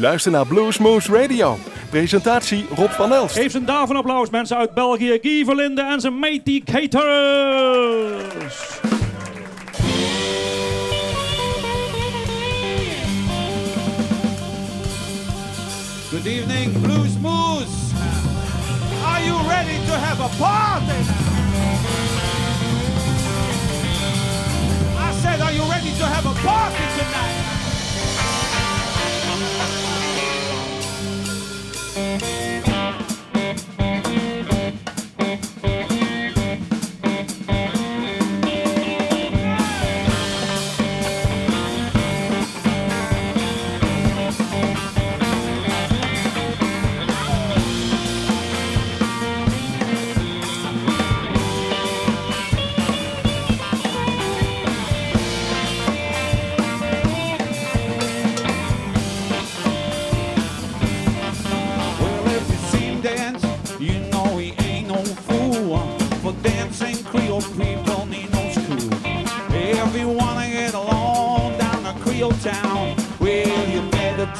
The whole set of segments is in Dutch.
U luistert naar Bluesmoose Radio. Presentatie Rob van Elst. Geef een daarvan applaus mensen uit België. Guy Verlinde en zijn Matey Caters. Good evening, Blues Moose. Are you ready to have a party? I said, are you ready to have a party tonight?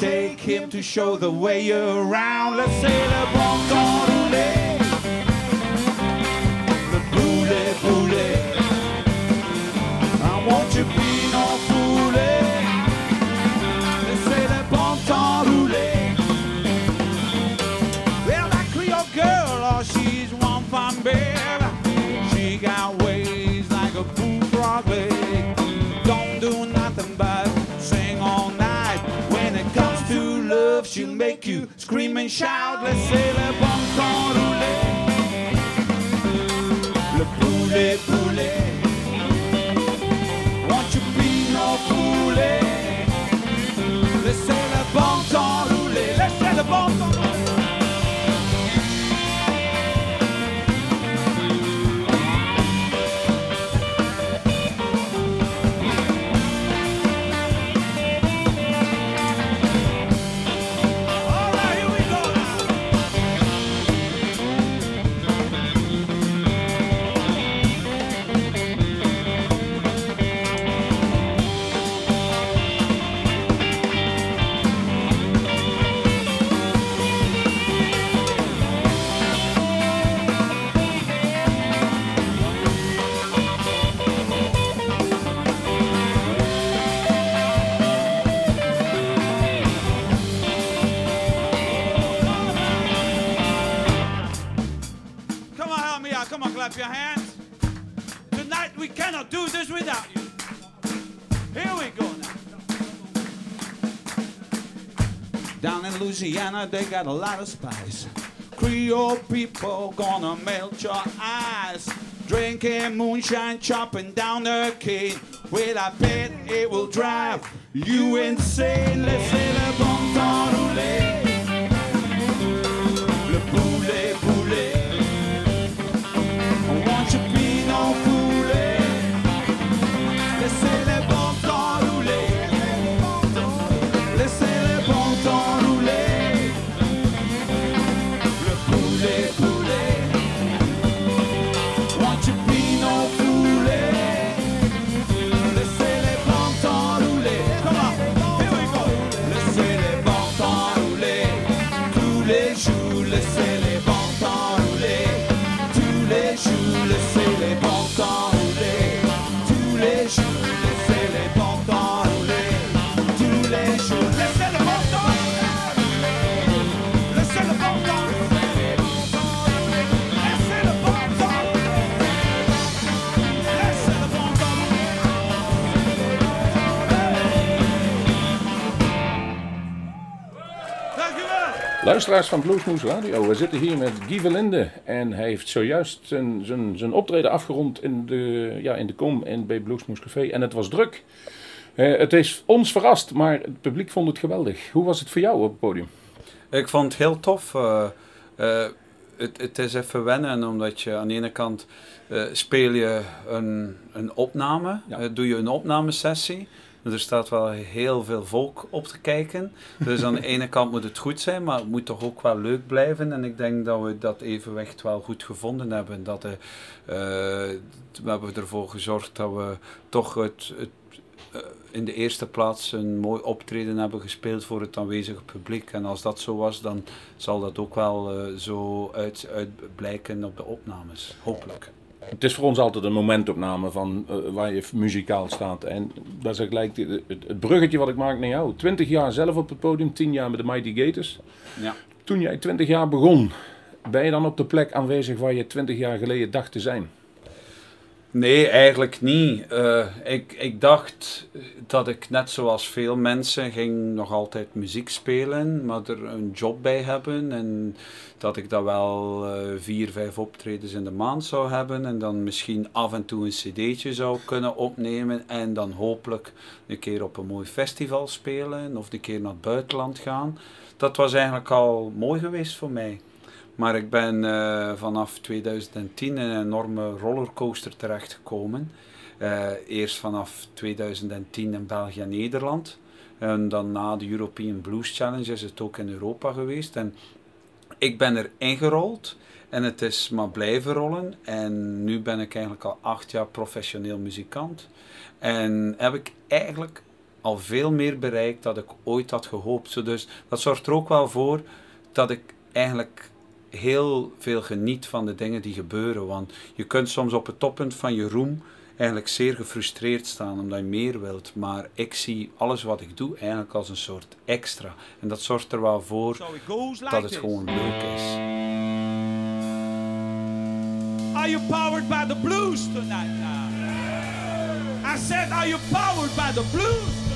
Take him to show the way around. Let's say le bon They got a lot of spice. Creole people gonna melt your eyes. Drinking moonshine, chopping down the cane. Well, I bet it will drive you insane. Say le bon temps roulé. Luisteraars van Bluesmoose Radio, we zitten hier met Guy Verlinde en hij heeft zojuist zijn, zijn, zijn optreden afgerond in de, ja, in de Kom en bij Bluesmoose Café en het was druk. Eh, het is ons verrast, maar het publiek vond het geweldig. Hoe was het voor jou op het podium? Ik vond het heel tof. eh, eh, het, het is even wennen, omdat je aan de ene kant speel je een, een opname, Ja. doe je een opnamesessie. Er staat wel heel veel volk op te kijken. Dus aan de ene kant moet het goed zijn, maar het moet toch ook wel leuk blijven. En ik denk dat we dat evenwicht wel goed gevonden hebben. Dat de, eh, we hebben ervoor gezorgd dat we toch het, eh, in de eerste plaats een mooi optreden hebben gespeeld voor het aanwezige publiek. En als dat zo was, dan zal dat ook wel eh, zo uit, uit op de opnames. Hopelijk. Het is voor ons altijd een momentopname van eh, waar je muzikaal staat. En dat is gelijk het, het- bruggetje wat ik maak naar jou. 20 jaar zelf op het podium, 10 jaar met de Mighty Gators. Ja. Toen jij 20 jaar begon, ben je dan op de plek aanwezig waar je 20 jaar geleden dacht te zijn? Nee, eigenlijk niet. Eh, ik, ik dacht dat ik net zoals veel mensen ging nog altijd muziek spelen, maar er een job bij hebben. En dat ik dat wel eh, vier, vijf optredens in de maand zou hebben. En dan misschien af en toe een cd'tje zou kunnen opnemen. En dan hopelijk een keer op een mooi festival spelen of een keer naar het buitenland gaan. Dat was eigenlijk al mooi geweest voor mij. Maar ik ben eh, vanaf 2010 in een enorme rollercoaster terechtgekomen. Eh eerst vanaf 2010 in België en Nederland. En dan na de European Blues Challenge is het ook in Europa geweest. En ik ben er ingerold en het is maar blijven rollen. En nu ben ik eigenlijk al acht jaar professioneel muzikant. En heb ik eigenlijk al veel meer bereikt dan ik ooit had gehoopt. Dus dat zorgt er ook wel voor dat ik eigenlijk heel veel geniet van de dingen die gebeuren. Want je kunt soms op het toppunt van je roem eigenlijk zeer gefrustreerd staan omdat je meer wilt. Maar ik zie alles wat ik doe eigenlijk als een soort extra. En dat zorgt er wel voor dat het gewoon leuk is. Are you powered by the blues tonight now? I said, are you powered by the blues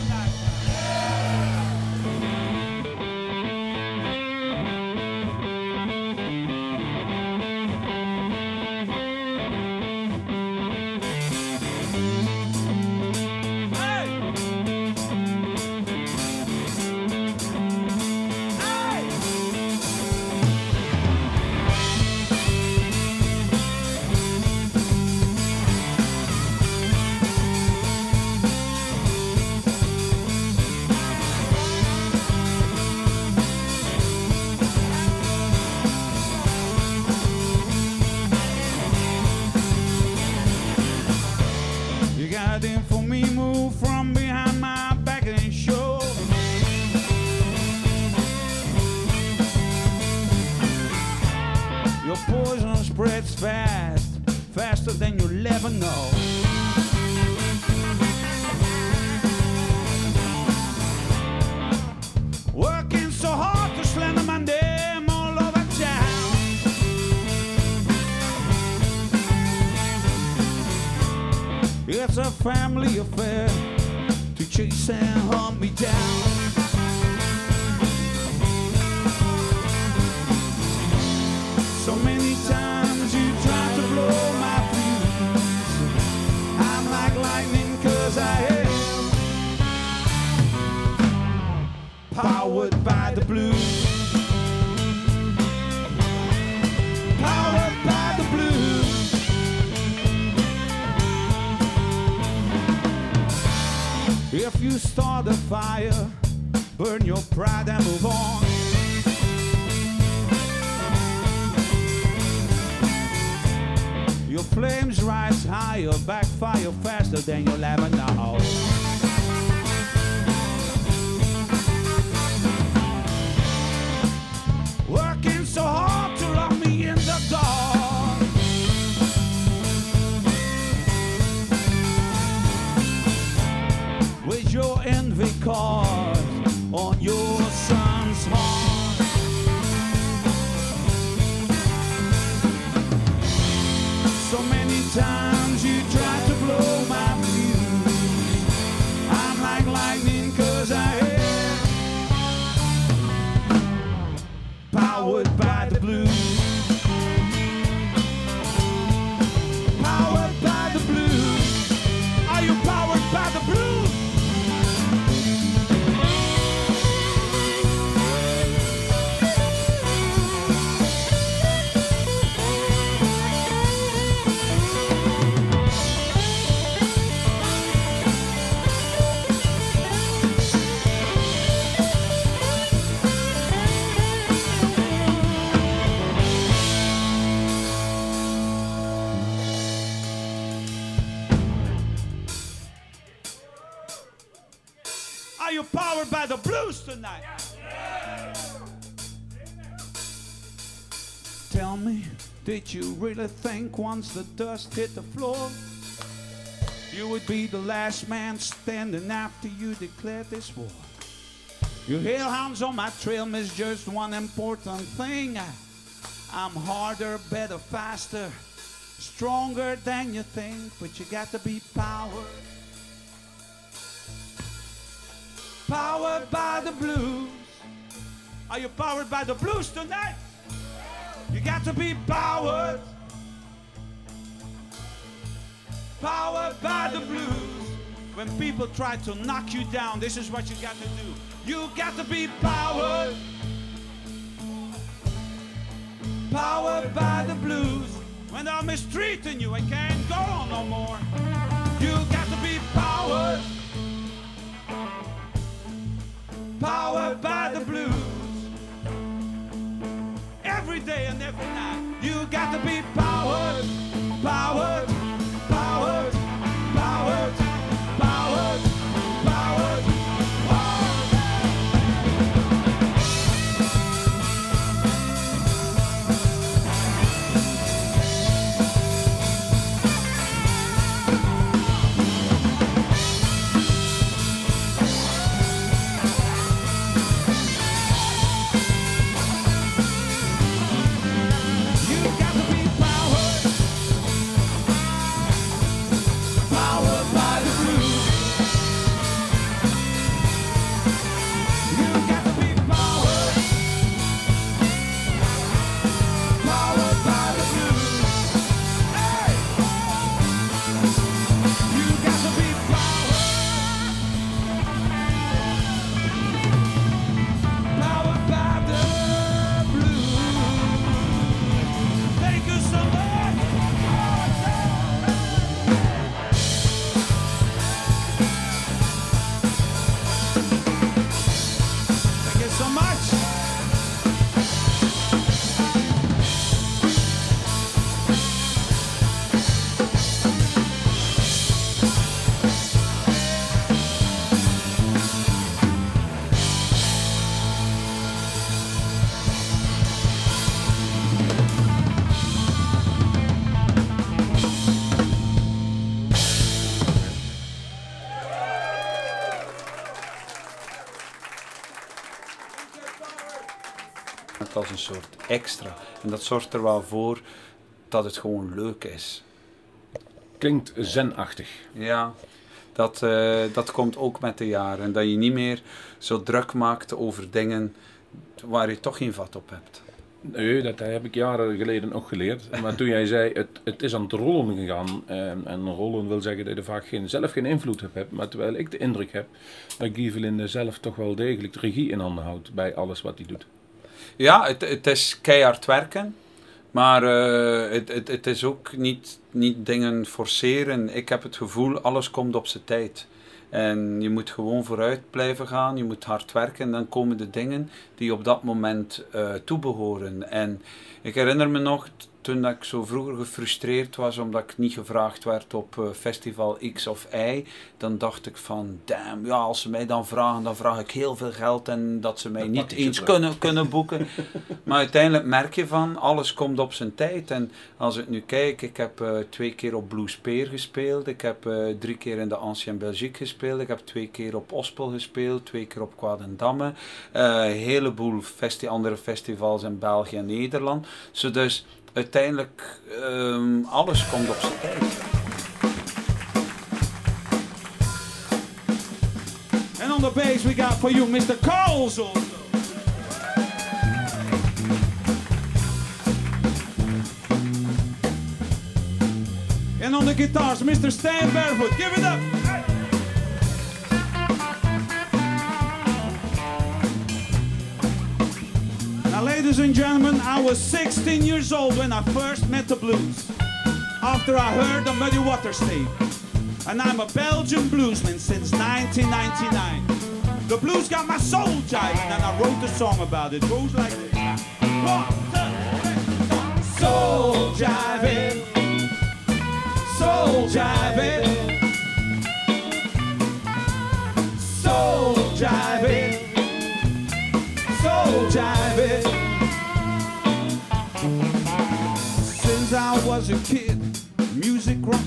You for me, move from behind my back and show. Your poison spreads fast, faster than you'll ever know. It's a family affair to chase and hunt me down. So many times you tried to blow my fuse. I'm like lightning cause I am powered by the blues. You start a fire, burn your pride and move on. Your flames rise higher, backfire faster than you'll ever know. call. Tonight? Tell me, did you really think once the dust hit the floor, you would be the last man standing after you declared this war? You hellhounds on my trail miss just one important thing. I'm harder, better, faster, stronger than you think, but you got to be powered. Powered by the blues. Are you powered by the blues tonight? You got to be powered. Powered by the blues. When people try to knock you down, this is what you got to do. You got to be powered. Powered by the blues. When they're mistreating you, I can't go on no more. You got to be powered. Powered by the blues. Every day and every night. You got to be powered. Een soort extra. En dat zorgt er wel voor dat het gewoon leuk is. Klinkt zenachtig. Ja, dat, eh, dat komt ook met de jaren. Dat je niet meer zo druk maakt over dingen waar je toch geen vat op hebt. Nee, dat heb ik jaren geleden ook geleerd. Maar toen jij zei, het, het is aan het rollen gegaan. En, en rollen wil zeggen dat je er vaak geen, zelf geen invloed op hebt. Maar terwijl ik de indruk heb dat Guy Verlinde zelf toch wel degelijk de regie in handen houdt bij alles wat hij doet. Ja, het, het is keihard werken. Maar eh, het, het, het is ook niet, niet dingen forceren. Ik heb het gevoel, alles komt op zijn tijd. En je moet gewoon vooruit blijven gaan. Je moet hard werken. En dan komen de dingen die op dat moment eh toebehoren. En ik herinner me nog, toen dat ik zo vroeger gefrustreerd was omdat ik niet gevraagd werd op eh, festival X of Y, dan dacht ik van, damn, ja, als ze mij dan vragen, dan vraag ik heel veel geld en dat ze mij niet eens kunnen, kunnen boeken. maar uiteindelijk merk je van, alles komt op zijn tijd. En als ik nu kijk, ik heb eh, twee keer op Blue Spear gespeeld, ik heb eh, drie keer in de Ancien Belgique gespeeld, ik heb twee keer op Ospel gespeeld, twee keer op Quadendamme, eh, een heleboel festi andere festivals in België en Nederland. Zo dus uiteindelijk, ehm, alles komt op zijn tijd. And on the bass, we got for you Mr. Coles also. And on the guitars, Mr. Stan Barefoot. Give it up. Now, ladies and gentlemen, I was 16 years old when I first met the blues. After I heard the Muddy Waters tape and I'm a Belgian bluesman since 1999. The blues got my soul jiving, and I wrote a song about it. Goes like this: One,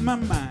mamá.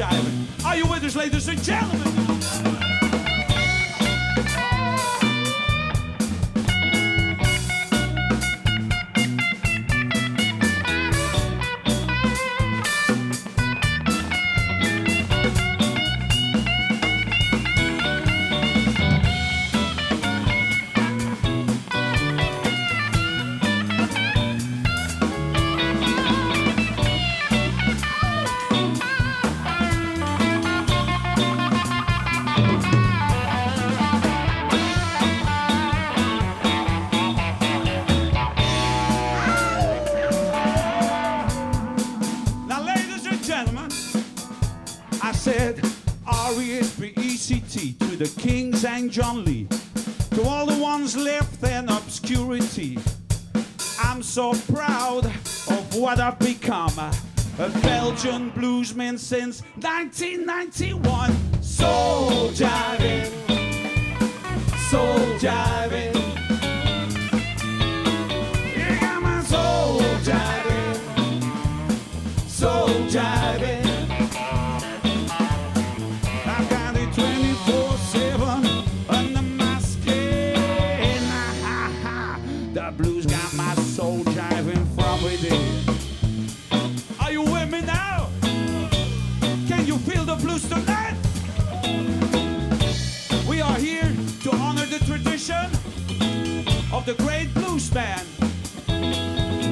Jiving. Are you with us, ladies and gentlemen? John Lee, to all the ones left in obscurity. I'm so proud of what I've become. A Belgian bluesman since 1991. Soul jiving, soul jiving. Got my soul jiving soul jiving. Of the great blues band.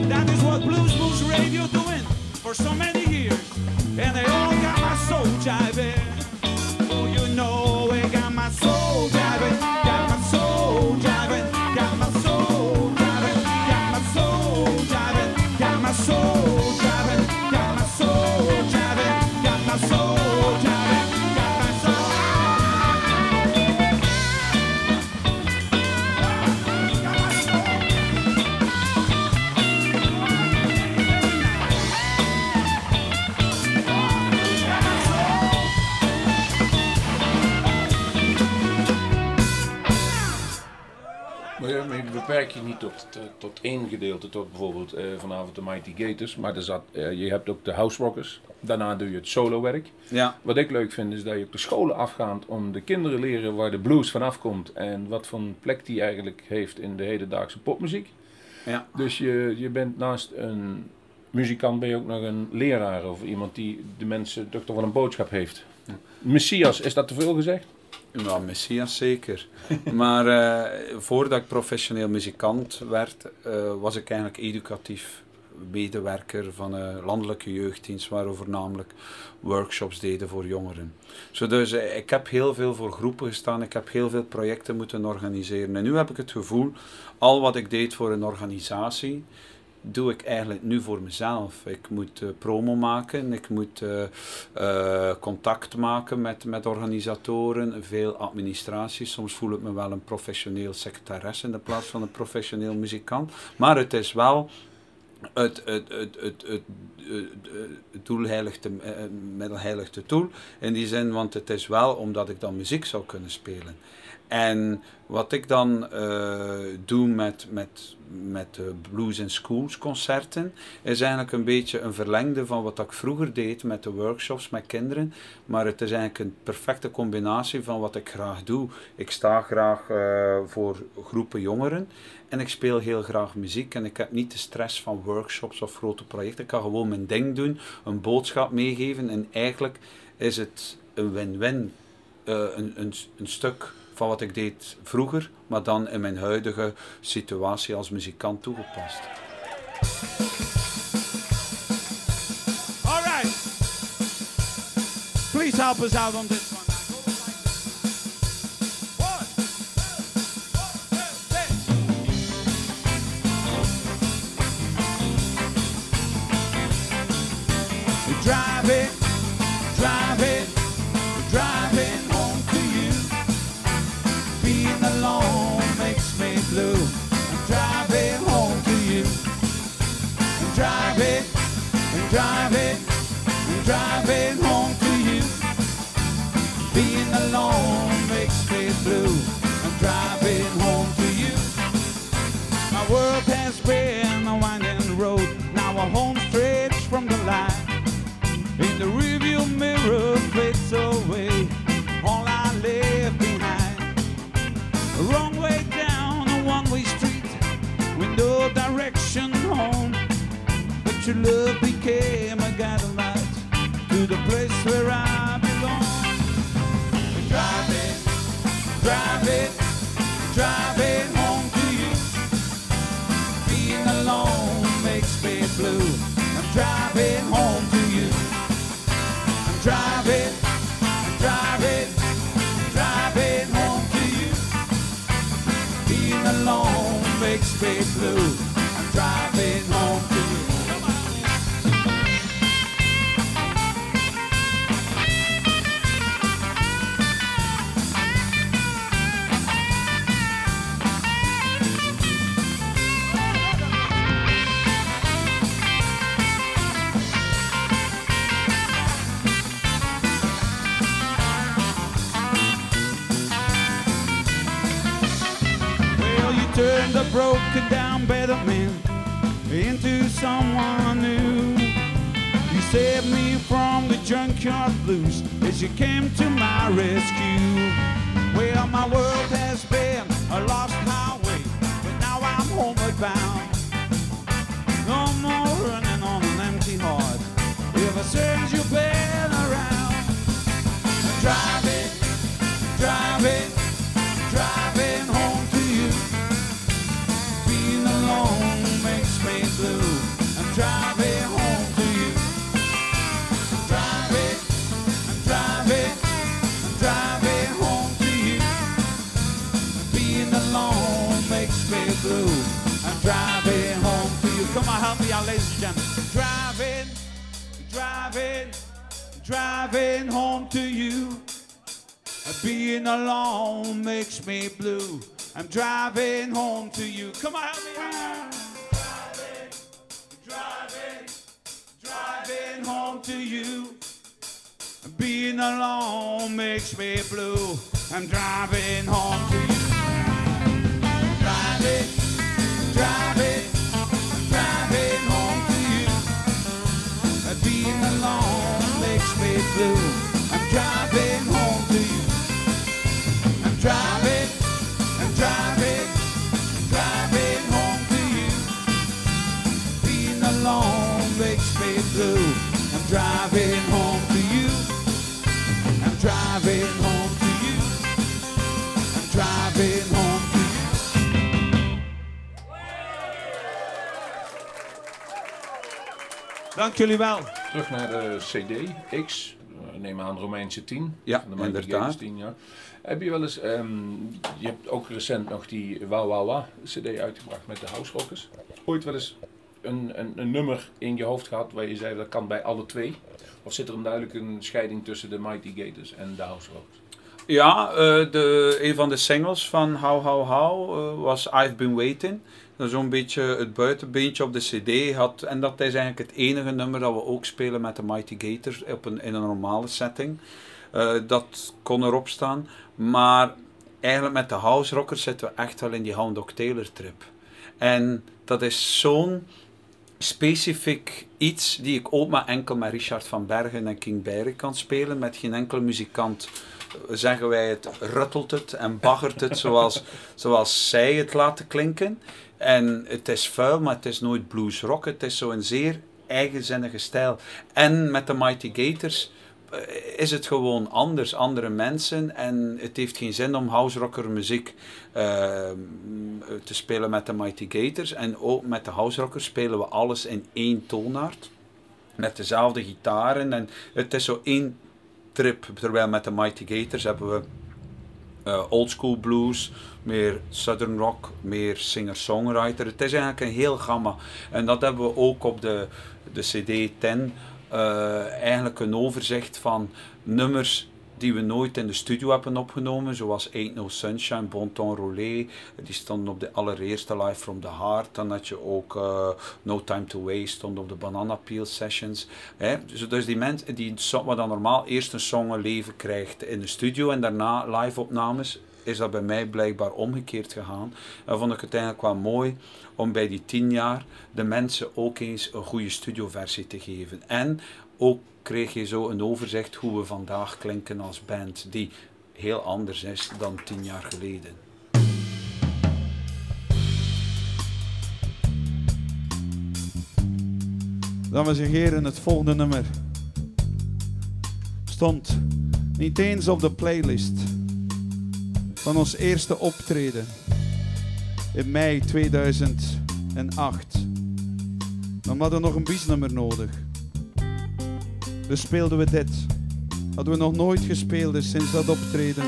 That is what Blues Moose Radio doing for so many years. And they all got my soul jiving. Beperk je niet tot, tot, tot één gedeelte, tot bijvoorbeeld eh, vanavond de Mighty Gators. Maar er zat, eh, je hebt ook de House Rockers. Daarna doe je het solowerk. Ja, Wat ik leuk vind is dat je op de scholen afgaat om de kinderen leren waar de blues vanaf komt. En wat voor plek die eigenlijk heeft in de hedendaagse popmuziek. ja. Dus je, je bent naast een muzikant ben je ook nog een leraar of iemand die de mensen toch toch wel een boodschap heeft. Messias, is dat te veel gezegd? Ja, Messias zeker. maar eh, voordat ik professioneel muzikant werd, eh, was ik eigenlijk educatief medewerker van een landelijke jeugddienst, waar we voornamelijk workshops deden voor jongeren. Zo dus eh, ik heb heel veel voor groepen gestaan, ik heb heel veel projecten moeten organiseren. En nu heb ik het gevoel, al wat ik deed voor een organisatie, doe ik eigenlijk nu voor mezelf. Ik moet eh, promo maken, ik moet eh, eh, contact maken met, met organisatoren, veel administratie. Soms voel ik me wel een professioneel secretaris in de plaats van een professioneel muzikant. Maar het is wel het, het, het, het, het, het, doel heiligt doel. In die zin, want het is wel omdat ik dan muziek zou kunnen spelen. En wat ik dan doe met, met, met de Blues in Schools concerten, is eigenlijk een beetje een verlengde van wat ik vroeger deed met de workshops met kinderen. Maar het is eigenlijk een perfecte combinatie van wat ik graag doe. Ik sta graag eh, voor groepen jongeren en ik speel heel graag muziek. En ik heb niet de stress van workshops of grote projecten. Ik kan gewoon mijn ding doen, een boodschap meegeven. En eigenlijk is het een win-win. eh, een, een, een stuk van wat ik deed vroeger, maar dan in mijn huidige situatie als muzikant toegepast. All right. Please help us out on this driving, I'm driving home to you. Being alone makes me blue. I'm driving home to you. My world has been a winding road. Now a home stretch from the line. In the rearview mirror fades away. All I left behind. Wrong way down a one-way street with no direction home. But your love big blue. Turned a broken down better man into someone new. You saved me from the junkyard blues as you came to my rescue. Well, my world has been a lost highway, but now I'm homeward bound. No more running on an empty heart. Ever since you've been around, driving, driving, driving home I'm driving home to you. Driving, I'm driving, I'm driving home to you. Being alone makes me blue. I'm driving home to you. Come on, help me. Driving, driving, driving home to you. Being alone makes me blue. I'm driving home to you. Come on, help me out. Driving, driving, home to you. Being alone makes me blue. I'm driving home to you. Driving, driving, driving home to you. Being alone makes me blue. I'm driving driving home to you. I'm driving home to you. Dank jullie wel. Terug naar de CD X, eh, neem aan Romeinse 10. Ja, van de inderdaad. Gators 10, ja. Heb je wel eens, ehm, je hebt ook recent nog die Wow Wow Wow CD uitgebracht met de House Rockers. Ooit wel eens een, een, een nummer in je hoofd gehad waar je zei dat kan bij alle twee? Of zit er een duidelijk een scheiding tussen de Mighty Gators en de House Rockers? Ja, eh, de, een van de singles van How How How eh, was I've Been Waiting. Dat is zo'n beetje het buitenbeentje op de cd. Had, en dat is eigenlijk het enige nummer dat we ook spelen met de Mighty Gators op een, in een normale setting. Eh, dat kon erop staan. Maar eigenlijk met de house rockers zitten we echt wel in die Hound Dog Taylor trip. En dat is zo'n specifiek iets die ik ook maar enkel met Richard van Bergen en King Barry kan spelen. Met geen enkele muzikant eh, zeggen wij het, ruttelt het en baggert het zoals, zoals zij het laten klinken. En het is vuil, maar het is nooit blues rock. Het is zo'n zeer eigenzinnige stijl. En met de Mighty Gators is het gewoon anders, andere mensen. En het heeft geen zin om house rocker muziek uh, te spelen met de Mighty Gators. En ook met de house rockers spelen we alles in één toonaard. Met dezelfde gitaren. En het is zo één trip. Terwijl met de Mighty Gators hebben we uh, old school blues, meer southern rock, meer singer-songwriter. Het is eigenlijk een heel gamma. En dat hebben we ook op de, de CD 10 uh, eigenlijk een overzicht van nummers die we nooit in de studio hebben opgenomen, zoals Ain't No Sunshine, Bon Ton Roulé, die stonden op de allereerste Live From The Heart. Dan had je ook uh, No Time To Waste, stond op de Banana Peel Sessions. Hè. Dus, dus die mensen, die, wat dan normaal eerst een song een leven krijgt in de studio en daarna live opnames, is dat bij mij blijkbaar omgekeerd gegaan. En vond ik het eigenlijk wel mooi om bij die tien jaar de mensen ook eens een goede studioversie te geven. En ook kreeg je zo een overzicht hoe we vandaag klinken als band, die heel anders is dan tien jaar geleden. Dames en heren, het volgende nummer stond niet eens op de playlist van ons eerste optreden in mei 2008. Dan hadden we nog een biesnummer nodig. Dus speelden we dit. Hadden we nog nooit gespeeld, dus sinds dat optreden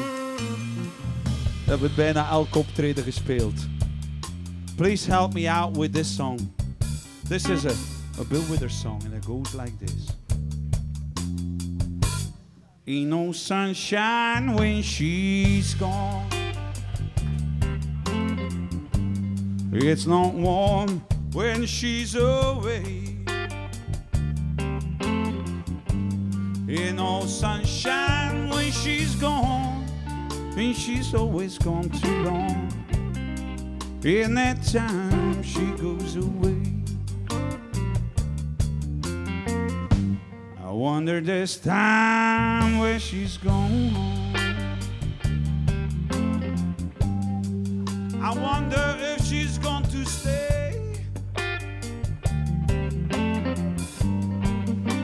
hebben we bijna elk optreden gespeeld. Please help me out with this song. This is a, a Bill Withers song and it goes like this. Ain't no sunshine when she's gone. It's not warm when she's away. Ain't no sunshine when she's gone, and she's always gone too long. In that time she goes away. Wonder this time where she's gone. I wonder if she's going to stay.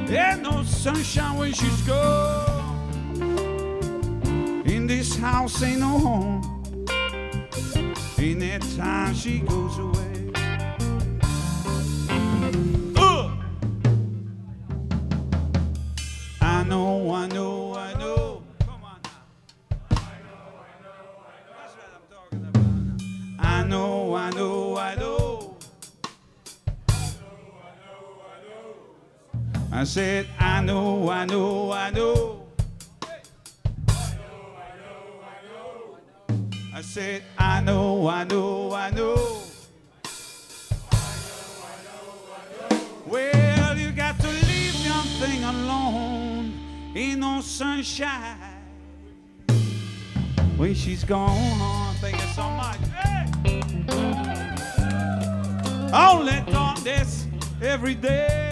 Ain't no sunshine when she's gone. In this house ain't no home. In that time she goes away. Said, I know, I know, I know. I said, I know, I know, I know. Well, you got to leave young thing alone. Ain't no sunshine when she's gone. Thank you so much. Hey! Only thought this every day.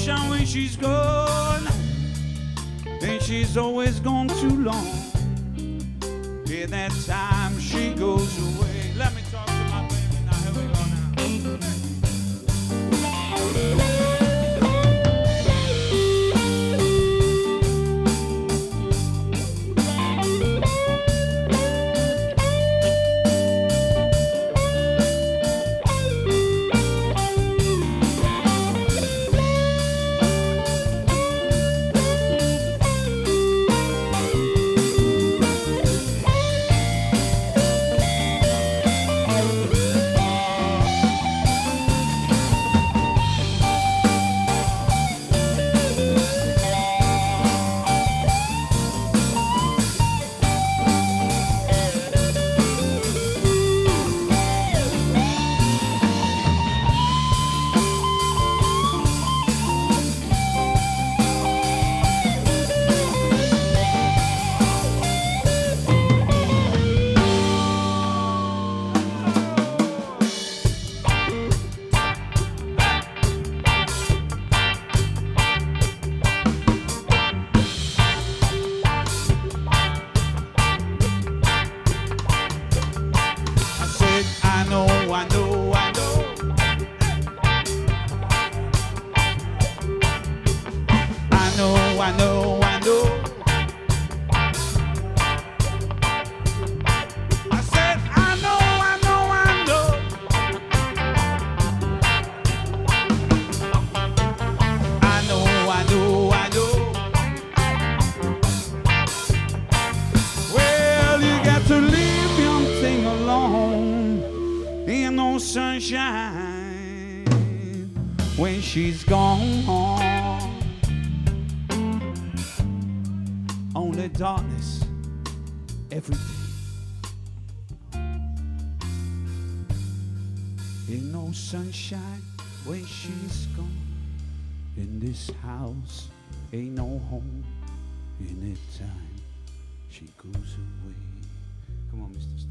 Sunshine when she's gone. And she's always gone too long. In that time she goes away. Let me talk to my baby now. Here we go now. Sunshine when she's gone. In this house ain't no home anytime she goes away. Come on, Mr. Stan.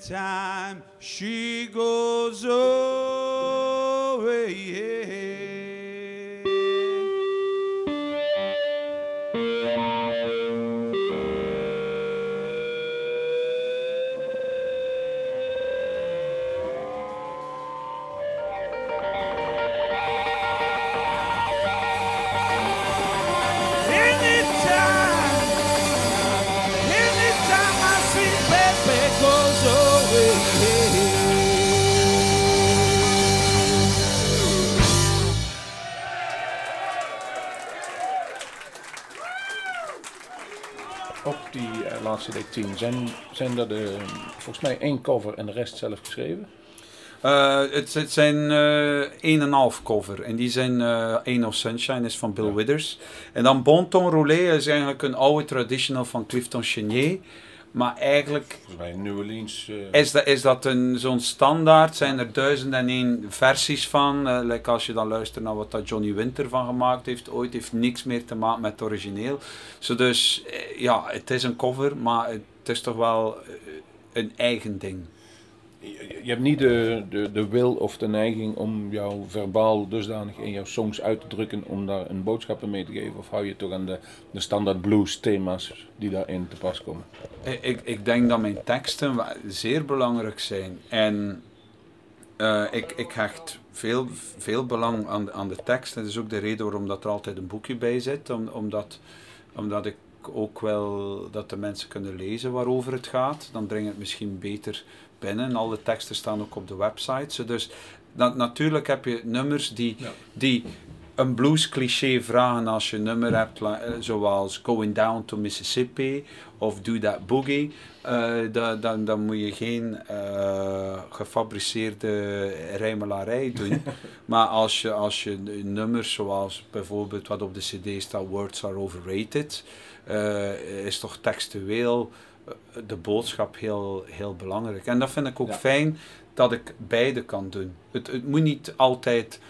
time she goes on. Zijn, zijn eh, volgens mij één cover en de rest zelf geschreven? Eh, het, zijn uh, een en half cover. En die zijn uh, of Sunshine is van Bill. Withers. En dan Bonton Roulet is eigenlijk een oude traditional van Clifton Chenier. Maar eigenlijk Volgens mij New Orleans. eh, is dat, is dat een, zo'n standaard. Zijn er duizend en één versies van. Like als je dan luistert naar wat dat Johnny Winter van gemaakt heeft. Ooit heeft niks meer te maken met het origineel. Zo dus, eh, ja, het is een cover. Maar het is toch wel een eigen ding. Je, hebt niet de, de, de wil of de neiging om jou verbaal dusdanig in jouw songs uit te drukken om daar een boodschap mee te geven? Of hou je toch aan de, de standaard blues thema's die daarin te pas komen? Ik, ik, denk dat mijn teksten zeer belangrijk zijn. En eh, ik, ik hecht veel, veel belang aan, aan de tekst. Dat is ook de reden waarom dat er altijd een boekje bij zit. Om, omdat, omdat ik ook wel dat de mensen kunnen lezen waarover het gaat. Dan breng ik het misschien beter binnen. Alle teksten staan ook op de website. Dus na- natuurlijk heb je nummers die, Ja. die een blues cliché vragen als je een nummer hebt eh, zoals Going Down to Mississippi of Do That Boogie. Eh, da- dan, dan moet je geen eh, gefabriceerde rijmelarij doen. maar als je, als je nummers zoals bijvoorbeeld wat op de cd staat, Words Are Overrated, is toch textueel de boodschap heel, heel belangrijk. En dat vind ik ook Ja. fijn dat ik beide kan doen. Het, het moet niet altijd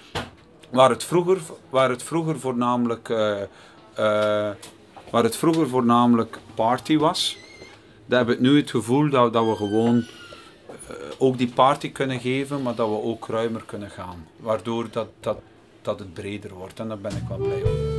waar het vroeger, waar het vroeger voornamelijk eh, eh, waar het vroeger voornamelijk party was, daar heb ik nu het gevoel dat, dat we gewoon eh, ook die party kunnen geven, maar dat we ook ruimer kunnen gaan. Waardoor dat, dat, dat het breder wordt en daar ben ik wel blij om.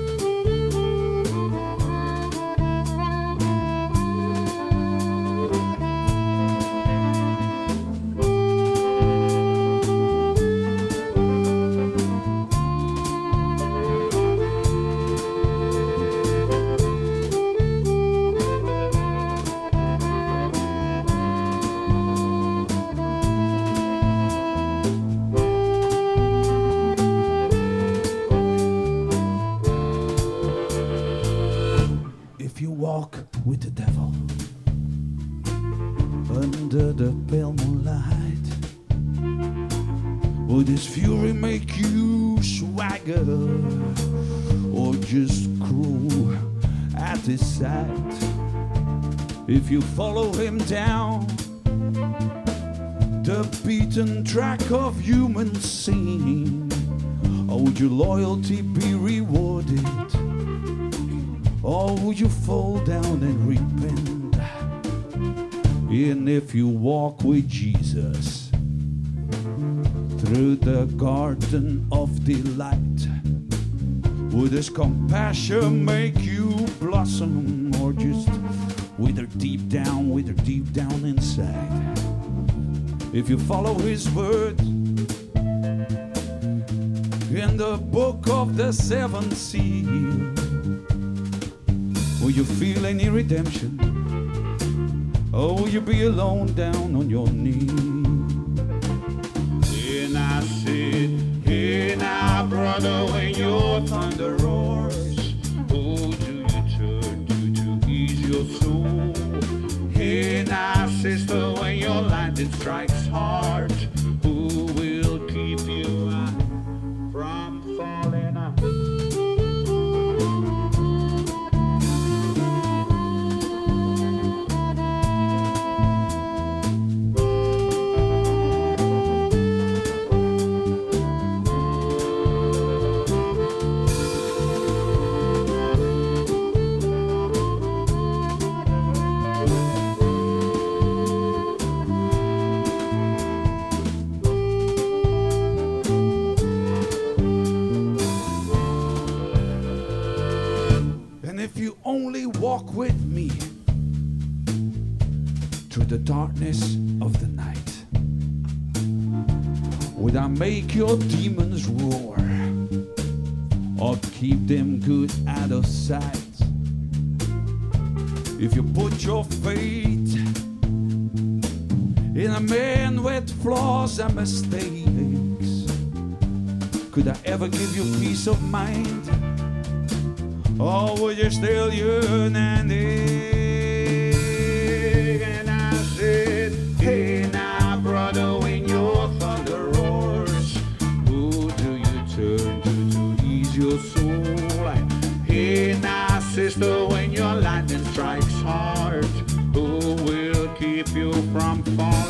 If you follow him down the beaten track of human sin, or oh, would your loyalty be rewarded? Oh, or will you fall down and repent? And if you walk with Jesus through the garden of delight, would his compassion make If you follow his word in the book of the seven seal, Will you feel any redemption? Or will you be alone down on your knees? Make your demons roar or keep them good out of sight? If you put your faith in a man with flaws and mistakes, could I ever give you peace of mind? Or would you still yearn and? phone.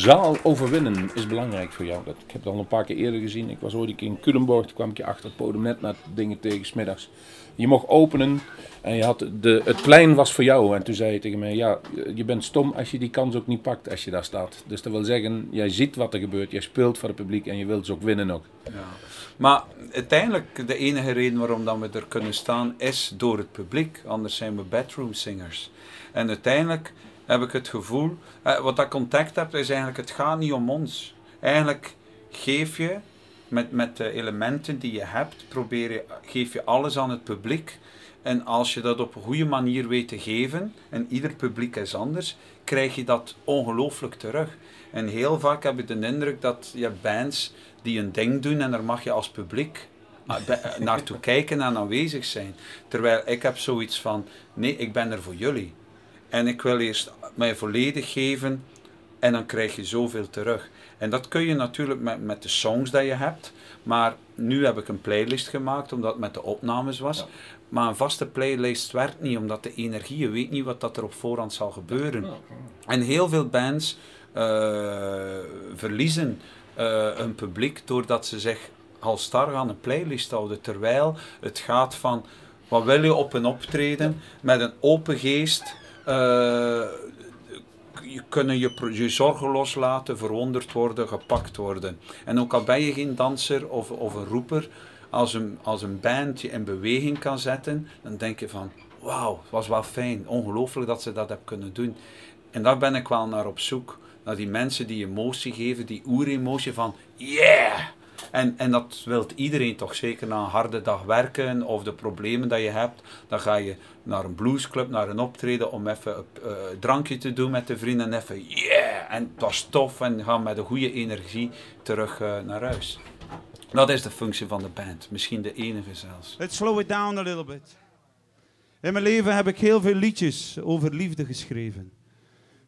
Zaal overwinnen is belangrijk voor jou. Dat, ik heb het al een paar keer eerder gezien. Ik was ooit in Culemborg. Toen kwam ik je achter het podium net naar dingen tegen smiddags. Je mocht openen en je had de, het plein was voor jou. En toen zei je tegen mij, ja, je bent stom als je die kans ook niet pakt als je daar staat. Dus dat wil zeggen, jij ziet wat er gebeurt. Jij speelt voor het publiek en je wilt ze ook winnen ook. Ja. Maar uiteindelijk, de enige reden waarom dat we er kunnen staan, is door het publiek. Anders zijn we bedroom singers. En uiteindelijk heb ik het gevoel, eh, wat ik ontdekt heb, is eigenlijk, het gaat niet om ons. Eigenlijk geef je, met, met de elementen die je hebt, probeer je, geef je alles aan het publiek. En als je dat op een goede manier weet te geven, en ieder publiek is anders, krijg je dat ongelooflijk terug. En heel vaak heb ik de indruk dat je hebt bands die een ding doen en daar mag je als publiek ah, be- naartoe kijken en aanwezig zijn. Terwijl ik heb zoiets van, nee, ik ben er voor jullie. En ik wil eerst mij volledig geven en dan krijg je zoveel terug. En dat kun je natuurlijk met, met de songs dat je hebt. Maar nu heb ik een playlist gemaakt omdat het met de opnames was. Maar een vaste playlist werkt niet omdat de energie, je weet niet wat dat er op voorhand zal gebeuren. En heel veel bands eh, verliezen eh, hun publiek doordat ze zich al star aan een playlist houden. Terwijl het gaat van, wat wil je op een optreden met een open geest... eh, je kunnen je, je zorgen loslaten, verwonderd worden, gepakt worden. En ook al ben je geen danser of, of een roeper, als een, als een band je in beweging kan zetten, dan denk je van, wauw, het was wel fijn, ongelooflijk dat ze dat hebben kunnen doen. En daar ben ik wel naar op zoek, naar die mensen die emotie geven, die oeremotie van, yeah! En, en dat wil iedereen toch zeker na een harde dag werken of de problemen dat je hebt. Dan ga je naar een bluesclub, naar een optreden om even een eh, drankje te doen met de vrienden en even yeah! En het was tof en gaan met een goede energie terug eh, naar huis. Dat is de functie van de band. Misschien de enige zelfs. Let's slow it down a little bit. In mijn leven heb ik heel veel liedjes over liefde geschreven.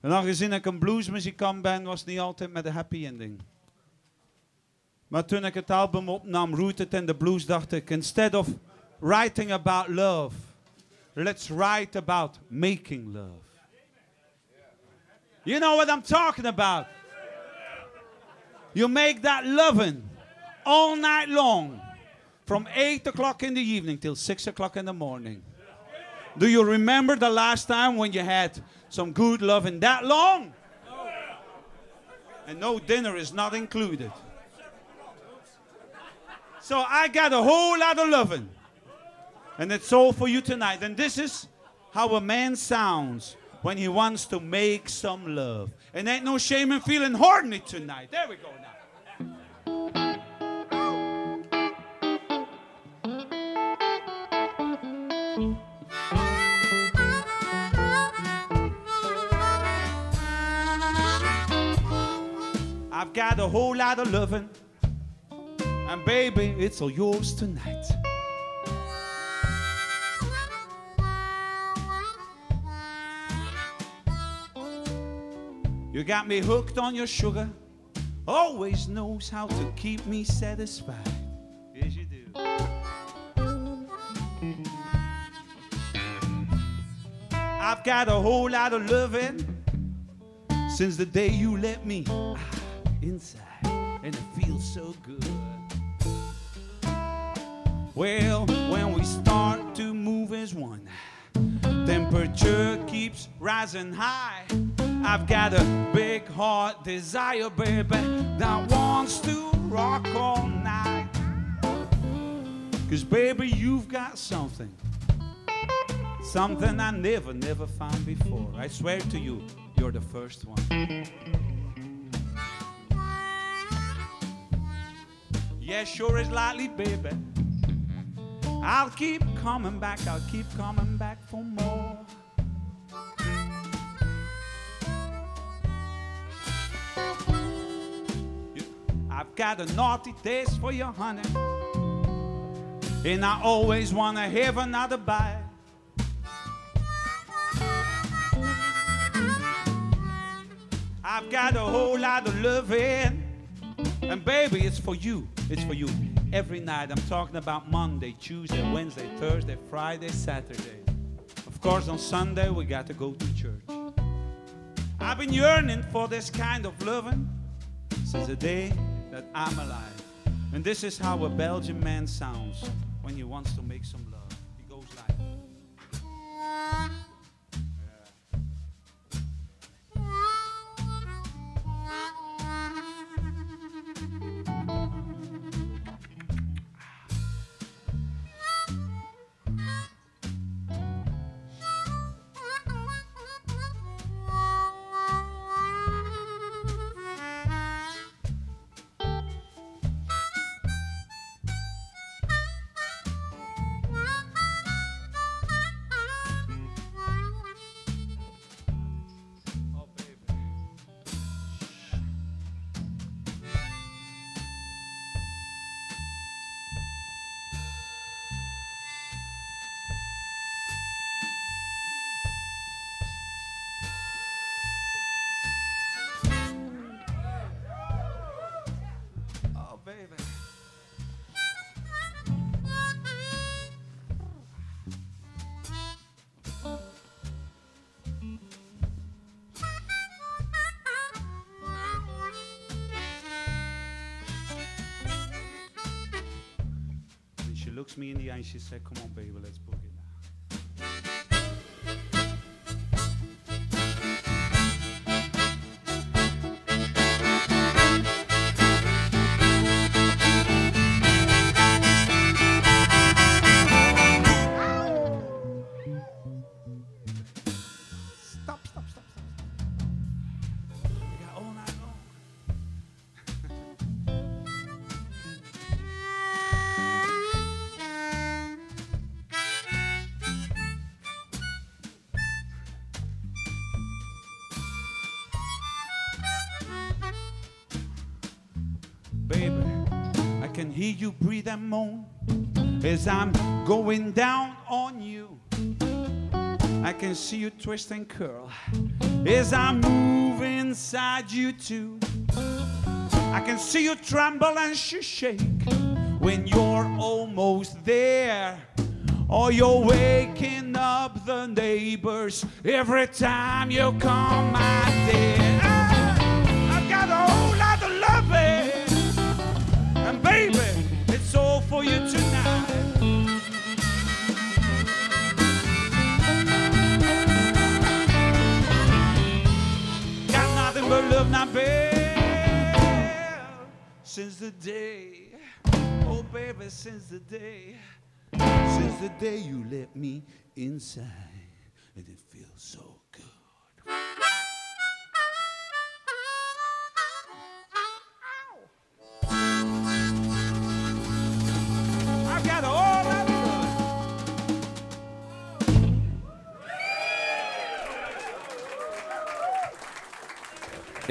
En aangezien ik een bluesmuzikant ben, was het niet altijd met een happy ending. Maar toen ik het album opnam, Rooted in the Blues, dacht ik, instead of writing about love, let's write about making love. You know what I'm talking about. You make that loving all night long, from 8 o'clock in the evening till 6 o'clock in the morning. Do you remember the last time when you had some good loving that long? And no dinner is not included. So I got a whole lot of loving. And it's all for you tonight. And this is how a man sounds when he wants to make some love. And ain't no shame in feeling horny tonight. There we go now. I've got a whole lot of loving. And baby, it's all yours tonight. You got me hooked on your sugar. Always knows how to keep me satisfied. Yes, you do. I've got a whole lot of loving since the day you let me inside, and it feels so good. Well, when we start to move as one, temperature keeps rising high. I've got a big heart desire, baby, that wants to rock all night. Cause, baby, you've got something. Something I never, never found before. I swear to you, you're the first one. Yeah, sure is likely, baby. I'll keep coming back, I'll keep coming back for more. I've got a naughty taste for your honey, and I always wanna have another bite. I've got a whole lot of loving. And baby, it's for you. It's for you. Every night I'm talking about Monday, Tuesday, Wednesday, Thursday, Friday, Saturday. Of course, on Sunday we got to go to church. I've been yearning for this kind of loving since the day that I'm alive. And this is how a Belgian man sounds when he wants to make some love. She said, Come on, baby, let's hear you breathe and moan as I'm going down on you. I can see you twist and curl as I move inside you too. I can see you tremble and sh- shake when you're almost there. Or you're waking up the neighbors every time you come my dear. Babe. Since the day, oh baby, since the day, since the day you let me inside,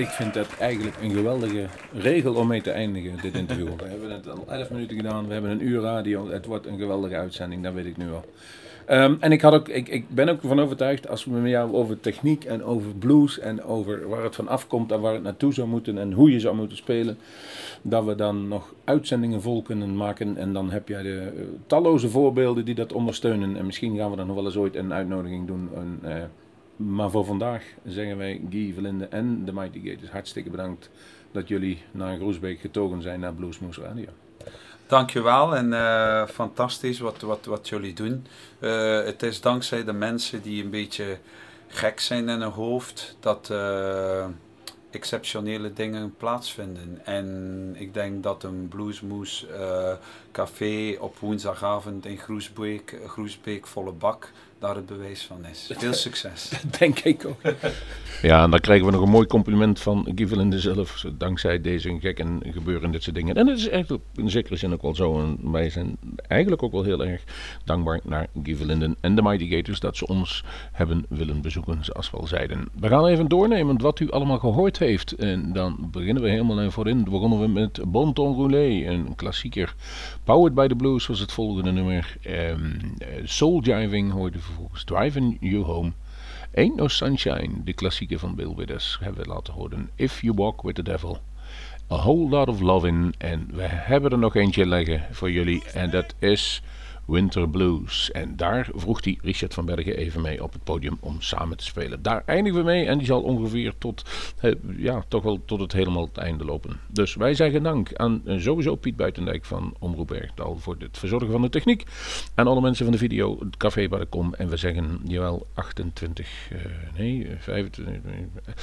Ik vind dat eigenlijk een geweldige regel om mee te eindigen, dit interview. We hebben het al 11 minuten gedaan, we hebben een uur radio. Het wordt een geweldige uitzending, dat weet ik nu al. Ehm, en ik, had ook, ik, ik ben ook van overtuigd, als we met jou over techniek en over blues en over waar het van afkomt en waar het naartoe zou moeten en hoe je zou moeten spelen, dat we dan nog uitzendingen vol kunnen maken. En dan heb jij de eh, talloze voorbeelden die dat ondersteunen. En misschien gaan we dan nog wel eens ooit een uitnodiging doen. Een, eh, maar voor vandaag zeggen wij Guy Verlinde en de Mighty Gators hartstikke bedankt dat jullie naar Groesbeek getogen zijn naar Bluesmoose Radio. Dankjewel en eh, fantastisch wat, wat, wat jullie doen. Eh, het is dankzij de mensen die een beetje gek zijn in hun hoofd dat eh, exceptionele dingen plaatsvinden. En ik denk dat een Bluesmoes café op woensdagavond in Groesbeek, Groesbeek volle bak daar het bewijs van is. Veel succes. Denk ik ook. Ja, en dan krijgen we nog een mooi compliment van Guy Verlinde zelf. Dankzij deze gekken gebeuren dit soort dingen. En het is echt op- in zekere zin ook wel zo. En wij zijn eigenlijk ook wel heel erg dankbaar naar Guy Verlinden en de Mighty Gators dat ze ons hebben willen bezoeken, zoals we al zeiden. We gaan even doornemen wat u allemaal gehoord heeft. En dan beginnen we helemaal en voorin. Begonnen we met Bon Ton Roulé, een klassieker. Powered by the Blues was het volgende nummer. Ehm, eh, Soul Jiving hoorde Driving You Home. Ain't No Sunshine, de klassieker van Bill Withers, hebben we laten horen. If You Walk With The Devil. A Whole Lot Of Lovin'. En we hebben er nog eentje liggen voor jullie. En dat is Winter Blues. En daar vroeg hij Richard van Bergen even mee op het podium om samen te spelen. Daar eindigen we mee en die zal ongeveer tot, ja, toch wel tot het helemaal het einde lopen. Dus wij zeggen dank aan eh, sowieso Piet Buitendijk van Omroep Bergdal voor het verzorgen van de techniek. En alle mensen van de video, het café waar ik kom. En we zeggen, jawel, 28, eh, nee, 25... eh,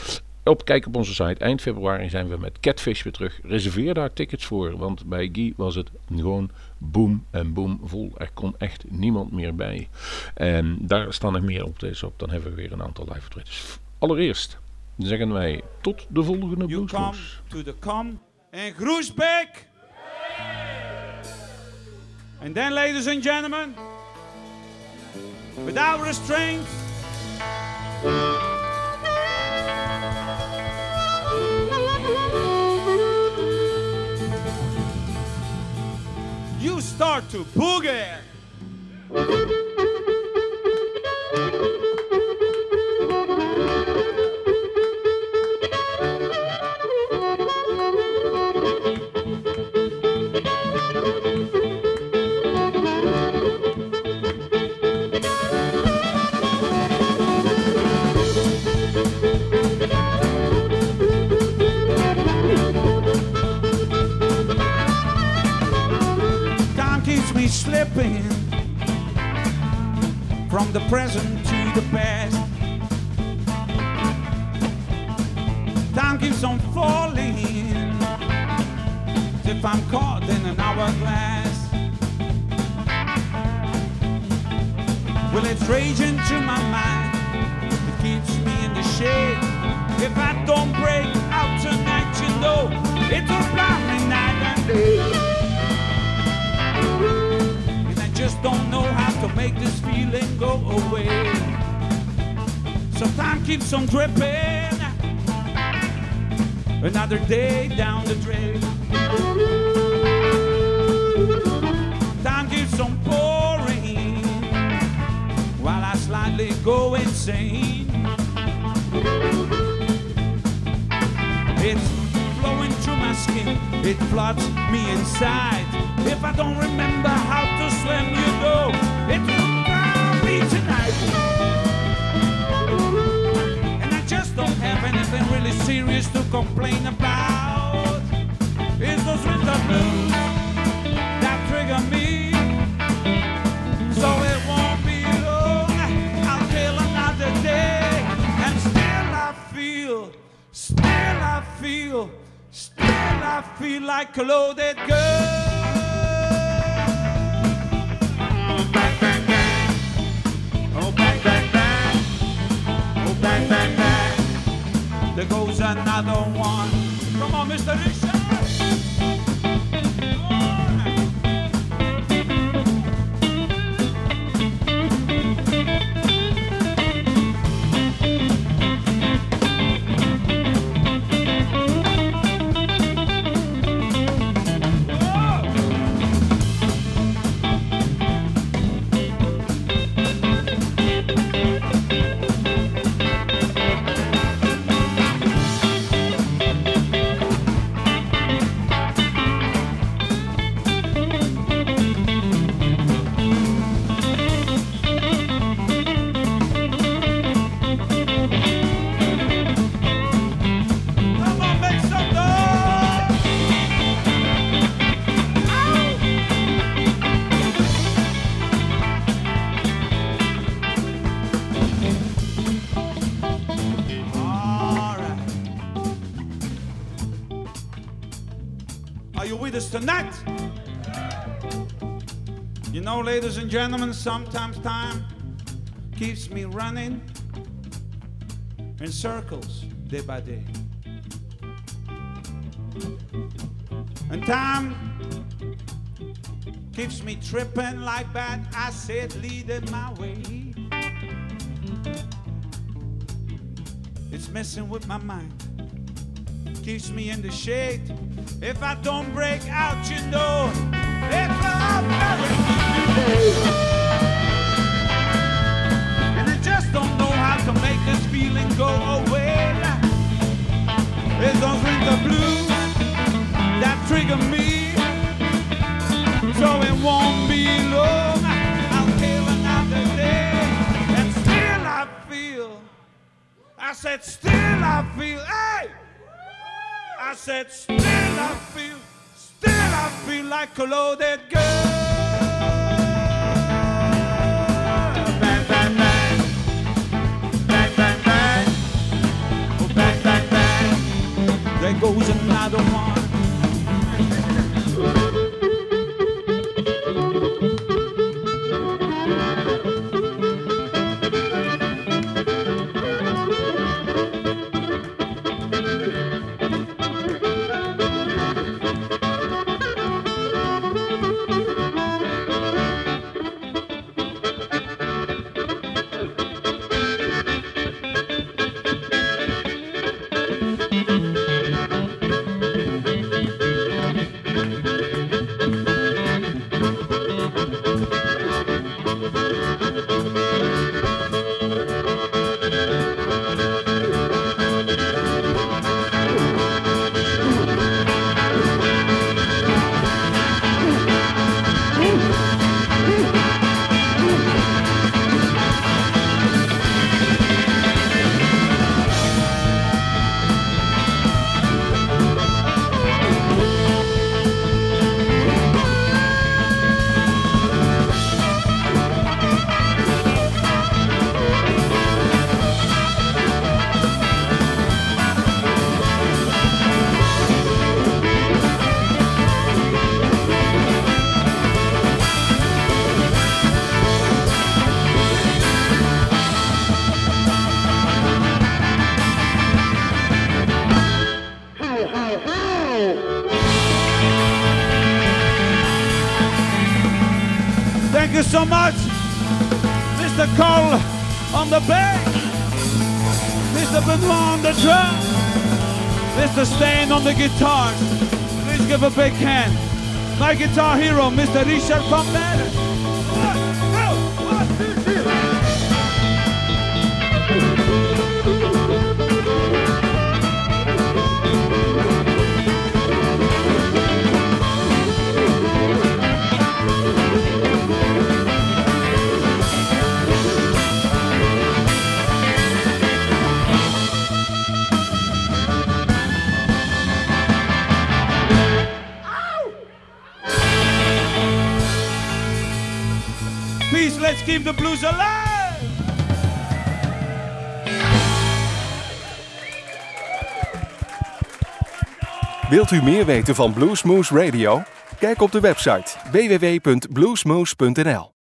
op, kijk op onze site. Eind februari zijn we met Catfish weer terug. Reserveer daar tickets voor, want bij Guy was het gewoon boom en boom vol. Er kon echt niemand meer bij. En daar staan er meer optredens op. Dan hebben we weer een aantal live optredens. Allereerst zeggen wij tot de volgende You come to the come in Groesbeek. And then, ladies and gentlemen, without restraint, start to boogie. From the present to the past. Time keeps on falling as if I'm caught in an hourglass. Well, it's raging through my mind. It keeps me in the shade. If I don't break out tonight, you know it'll blind me night and day. And I just don't to make this feeling go away. So time keeps on dripping. Another day down the drain. Time keeps on pouring while I slightly go insane. It's flowing through my skin, it floods me inside. If I don't remember how to you me tonight. And I just don't have anything really serious to complain about. It's those winter blues that trigger me. So it won't be long until another day. And still I feel, still I feel, still I feel like a loaded gun. Bang, bang, bang. There goes another one. Come on, Mr. Richard. And gentlemen, sometimes time keeps me running in circles day by day. And time keeps me tripping like bad acid leading my way. It's messing with my mind, keeps me in the shade. If I don't break out, you know, it's a and just don't know how to make this feeling go away. It's those that trigger me. So it won't be long. i another day. And still I feel. I said, still I feel. I said, still I feel. Still I feel like a loaded girl. There goes another one. Mr. Stain on the guitars. Please give a big hand. My guitar hero, Mr. Richard Pombere. Keep the blues alive. Wilt u meer weten van Bluesmoose Radio? Kijk op de website www.bluesmoose.nl